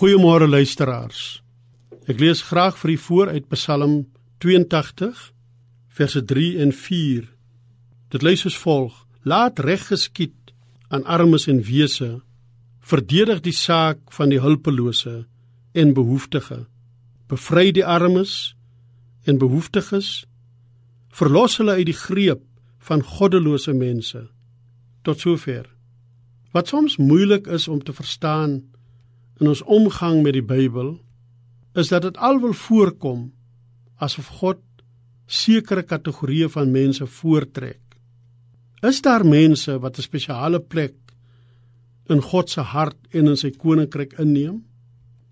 Goeiemôre luisteraars. Ek lees graag vir u voor uit Psalm 82 verse 3 en 4. Dit lees soos volg: Laat reg geskied aan armes en wese. Verdedig die saak van die hulpelose en behoeftige. Bevry die armes en behoeftiges. Verlos hulle uit die greep van goddelose mense. Tot sover. Wat soms moeilik is om te verstaan in ons omgang met die Bybel is dat dit alwel voorkom asof God sekere kategorieë van mense voortrek. Is daar mense wat 'n spesiale plek in God se hart en in sy koninkryk inneem?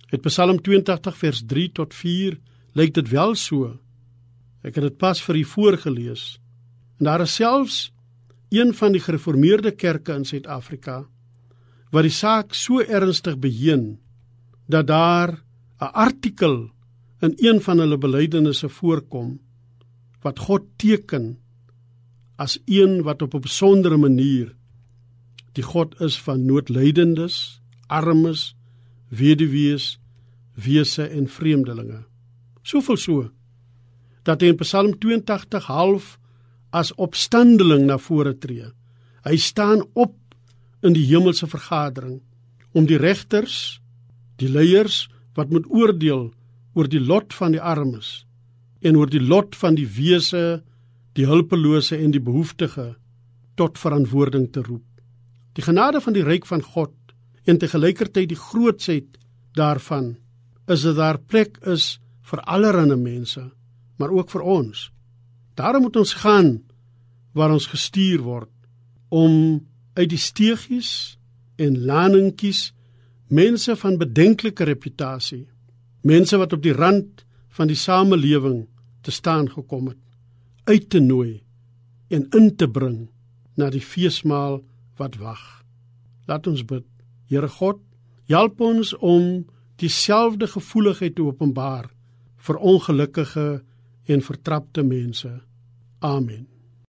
Het Psalm 82 vers 3 tot 4 lyk dit wel so. Ek het dit pas vir u voorgeles. En daar is selfs een van die gereformeerde kerke in Suid-Afrika wat die saak so ernstig beheen dat daar 'n artikel in een van hulle belydenisse voorkom wat God teken as een wat op 'n besondere manier die God is van noodlydendes, armes, weduwees, wese en vreemdelinge. Soveel so dat hy in Psalm 82 half as opstandeling na vore tree. Hy staan op in die hemelse vergadering om die regters, die leiers wat moet oordeel oor die lot van die armes en oor die lot van die wese, die hulpelose en die behoeftige tot verantwoording te roep. Die genade van die ryk van God en te gelykertyd die grootsheid daarvan is dat daar plek is vir allerlei mense, maar ook vir ons. Daarom moet ons gaan waar ons gestuur word om uit die steegies en laningkies mense van bedenklike reputasie, mense wat op die rand van die samelewing te staan gekom het, uit te nooi en in te bring na die feesmaal wat wag. Laat ons bid. Here God, help ons om dieselfde gevoeligheid te openbaar vir ongelukkige en vertrapte mense. Amen.